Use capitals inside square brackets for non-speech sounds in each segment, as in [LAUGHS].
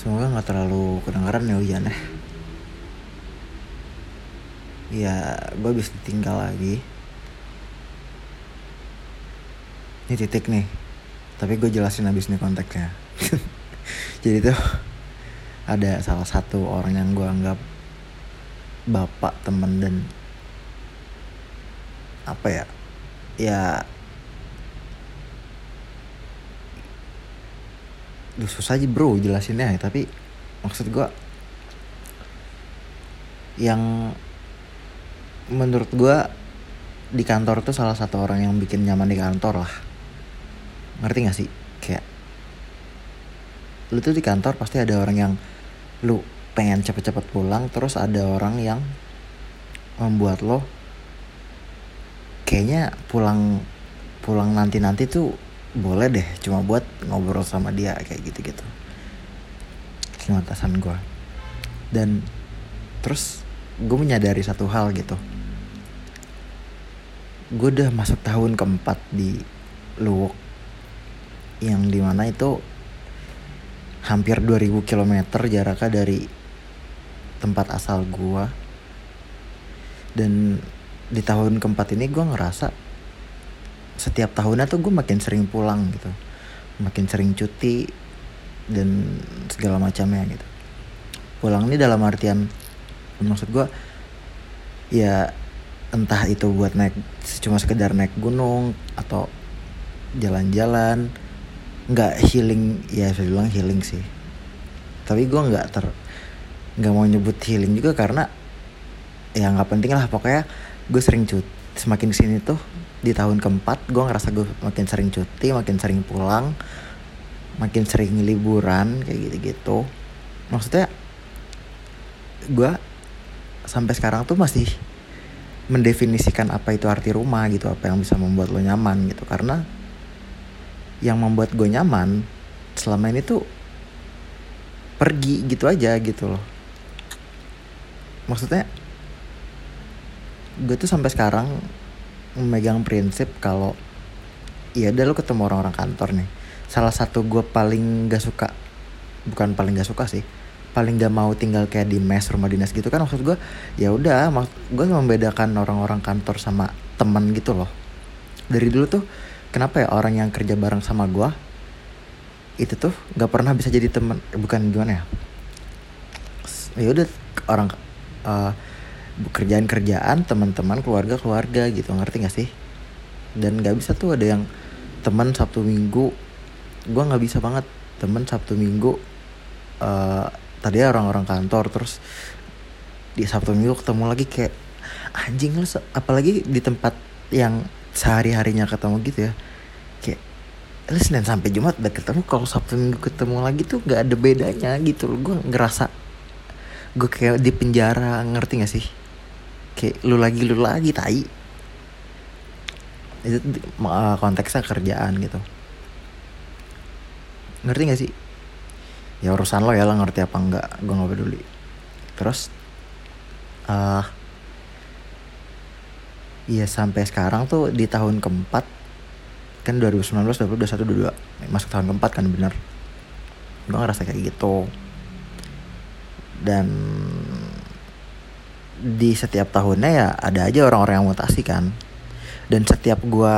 Semoga nggak terlalu kedengaran ya hujan ya. Ya, gue bisa ditinggal lagi. Ini titik nih. Tapi gue jelasin abis nih konteksnya. [LAUGHS] Jadi tuh ada salah satu orang yang gue anggap bapak temen dan apa ya ya Duh, susah aja bro jelasinnya tapi maksud gue yang menurut gue di kantor tuh salah satu orang yang bikin nyaman di kantor lah. Ngerti gak sih? Kayak lu tuh di kantor pasti ada orang yang lu pengen cepet-cepet pulang terus ada orang yang membuat lo kayaknya pulang pulang nanti-nanti tuh boleh deh cuma buat ngobrol sama dia kayak gitu-gitu. Sama atasan gue dan terus gue menyadari satu hal gitu. Gue udah masuk tahun keempat di Luwuk yang di mana itu hampir 2000 km jaraknya dari tempat asal gue dan di tahun keempat ini gue ngerasa setiap tahunnya tuh gue makin sering pulang gitu. Makin sering cuti dan segala macamnya gitu. Pulang ini dalam artian maksud gue ya entah itu buat naik cuma sekedar naik gunung atau jalan-jalan nggak healing ya saya bilang healing sih. Tapi gue nggak ter nggak mau nyebut healing juga karena ya nggak penting lah pokoknya gue sering cut semakin sini tuh di tahun keempat gue ngerasa gue makin sering cuti makin sering pulang makin sering liburan kayak gitu-gitu. Maksudnya gue sampai sekarang tuh masih mendefinisikan apa itu arti rumah gitu apa yang bisa membuat lo nyaman gitu. Karena yang membuat gue nyaman selama ini tuh pergi gitu aja gitu loh. Maksudnya gue tuh sampai sekarang memegang prinsip kalau ya udah lu ketemu orang-orang kantor nih. Salah satu gue paling gak suka bukan paling gak suka sih paling gak mau tinggal kayak di mes rumah dinas gitu kan maksud gue ya udah gue membedakan orang-orang kantor sama teman gitu loh. Dari dulu tuh kenapa ya orang yang kerja bareng sama gue itu tuh gak pernah bisa jadi teman bukan gimana ya? Ya udah orang uh, kerjaan-kerjaan teman-teman keluarga-keluarga gitu ngerti gak sih? Dan nggak bisa tuh ada yang teman sabtu minggu. Gue nggak bisa banget teman sabtu minggu uh, tadi orang-orang kantor terus di sabtu minggu ketemu lagi kayak anjing lu apalagi di tempat yang sehari harinya ketemu gitu ya. Kayak lu senin sampai jumat udah ketemu kalau sabtu minggu ketemu lagi tuh nggak ada bedanya gitu gue ngerasa gue kayak di penjara ngerti gak sih kayak lu lagi lu lagi tai. Itu konteksnya kerjaan gitu. Ngerti gak sih? Ya urusan lo ya lo ngerti apa enggak gue nggak peduli. Terus uh, Iya sampai sekarang tuh di tahun keempat kan 2019 2021 22 masuk tahun keempat kan bener. Gue ngerasa kayak gitu. Dan di setiap tahunnya ya ada aja orang-orang yang mutasi kan. Dan setiap gue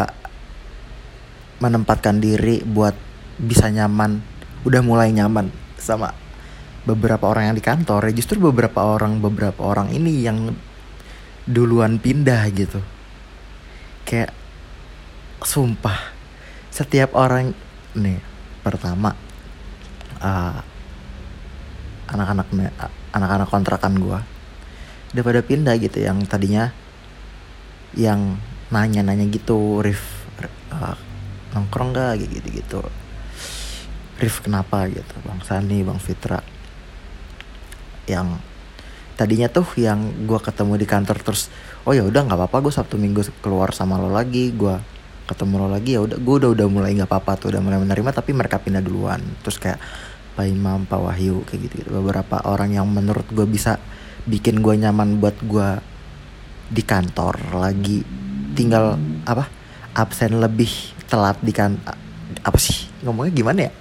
menempatkan diri buat bisa nyaman udah mulai nyaman sama beberapa orang yang di kantor ya. Justru beberapa orang beberapa orang ini yang duluan pindah gitu. Kayak sumpah setiap orang nih pertama uh, anak-anak anak-anak kontrakan gue udah pada pindah gitu yang tadinya yang nanya-nanya gitu Rif uh, nongkrong gak gitu gitu Rif kenapa? Gitu Bang Sani Bang Fitra. Yang tadinya tuh yang gue ketemu di kantor terus oh ya udah nggak apa-apa gue sabtu minggu keluar sama lo lagi gue ketemu lo lagi ya udah gue udah udah mulai nggak apa-apa tuh udah mulai menerima tapi mereka pindah duluan. Terus kayak Pak Imam Pak Wahyu kayak gitu, gitu beberapa orang yang menurut gue bisa bikin gue nyaman buat gue di kantor lagi. Tinggal apa absen lebih telat di kan apa sih ngomongnya gimana ya?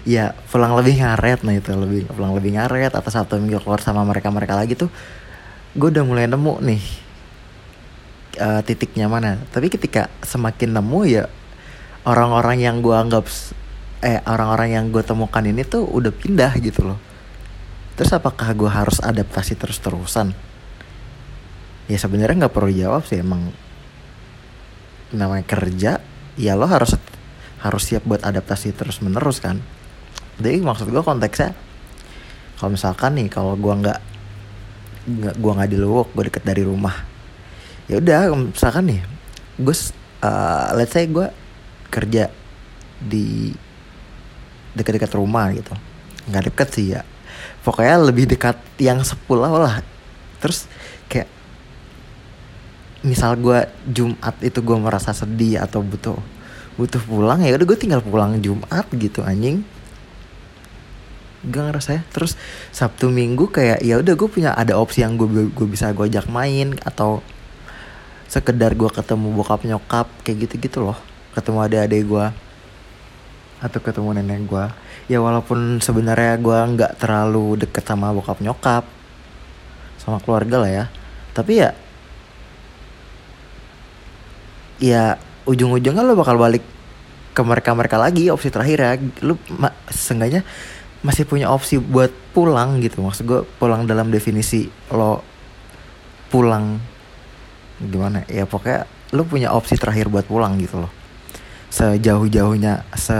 Ya pulang lebih ngaret nah itu lebih pulang lebih ngaret atau satu minggu keluar sama mereka mereka lagi tuh gue udah mulai nemu nih uh, titiknya mana. Tapi ketika semakin nemu ya orang-orang yang gue anggap eh orang-orang yang gue temukan ini tuh udah pindah gitu loh terus apakah gue harus adaptasi terus-terusan? Ya sebenarnya nggak perlu jawab sih emang namanya kerja ya lo harus harus siap buat adaptasi terus menerus kan? Jadi maksud gue konteksnya kalau misalkan nih kalau gue nggak nggak gue nggak di Luwuk gue deket dari rumah ya udah misalkan nih gue uh, let's say gue kerja di dekat-dekat rumah gitu. Nggak deket sih ya pokoknya lebih dekat yang sepulau lah. Terus kayak misal gue Jumat itu gue merasa sedih atau butuh butuh pulang ya udah gue tinggal pulang Jumat gitu anjing. Gak ngerasa ya. Terus Sabtu Minggu kayak ya udah gue punya ada opsi yang gue gue bisa gue ajak main atau sekedar gue ketemu bokap nyokap kayak gitu gitu loh. Ketemu adik-adik gue atau ketemu nenek gue ya walaupun sebenarnya gue nggak terlalu deket sama bokap nyokap sama keluarga lah ya. Tapi ya ya ujung-ujungnya lo bakal balik ke mereka-mereka lagi opsi terakhir ya. Lu ma- seenggaknya masih punya opsi buat pulang gitu. Maksud gue pulang dalam definisi lo pulang gimana? Ya pokoknya lo punya opsi terakhir buat pulang gitu loh sejauh-jauhnya se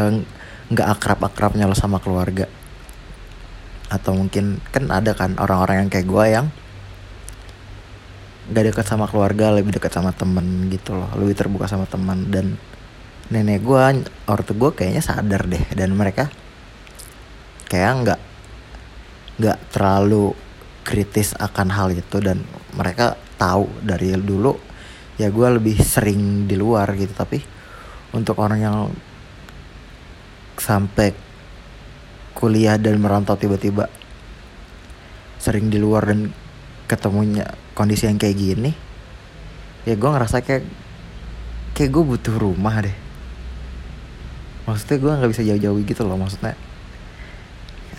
nggak akrab-akrabnya lo sama keluarga. Atau mungkin kan ada kan orang-orang yang kayak gue yang gak dekat sama keluarga lebih dekat sama temen gitu loh lebih terbuka sama teman dan nenek gue ortu gue kayaknya sadar deh dan mereka kayak nggak nggak terlalu kritis akan hal itu. Dan mereka tahu dari dulu ya gue lebih sering di luar gitu tapi untuk orang yang sampai kuliah dan merantau tiba-tiba sering di luar dan ketemunya kondisi yang kayak gini ya gue ngerasa kayak kayak gue butuh rumah deh. Maksudnya gue nggak bisa jauh-jauh gitu loh maksudnya.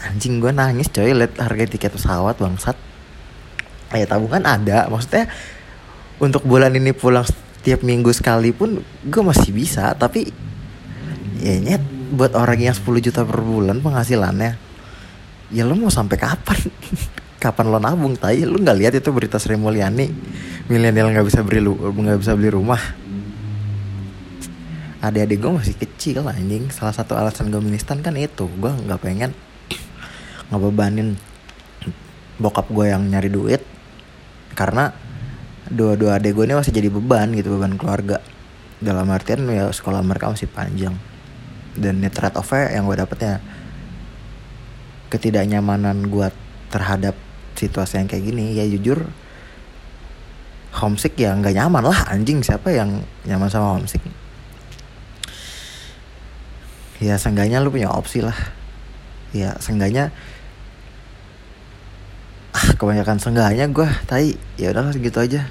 Anjing gue nangis coy liat harga tiket pesawat bangsat. Ya tabungan ada maksudnya untuk bulan ini pulang setiap minggu sekali pun gue masih bisa tapi ya nyet buat orang yang 10 juta per bulan penghasilannya ya lo mau sampai kapan? [LAUGHS] Kapan lo nabung tai? Lu nggak lihat itu berita Sri Mulyani milenial nggak bisa beli nggak bisa beli rumah. Adik-adik gue masih kecil anjing. Salah satu alasan gue ministan kan itu. Gue nggak pengen ngebebanin bokap gue yang nyari duit karena dua-dua adik gue ini masih jadi beban gitu beban keluarga. Dalam artian ya sekolah mereka masih panjang. Dan net trade off yang gue dapetnya ketidaknyamanan gue terhadap situasi yang kayak gini ya jujur homesick ya nggak nyaman lah anjing. Siapa yang nyaman sama homesick? Ya seenggaknya lu punya opsi lah. Ya seenggaknya ah kebanyakan sengganya gue tai ya udahlah segitu aja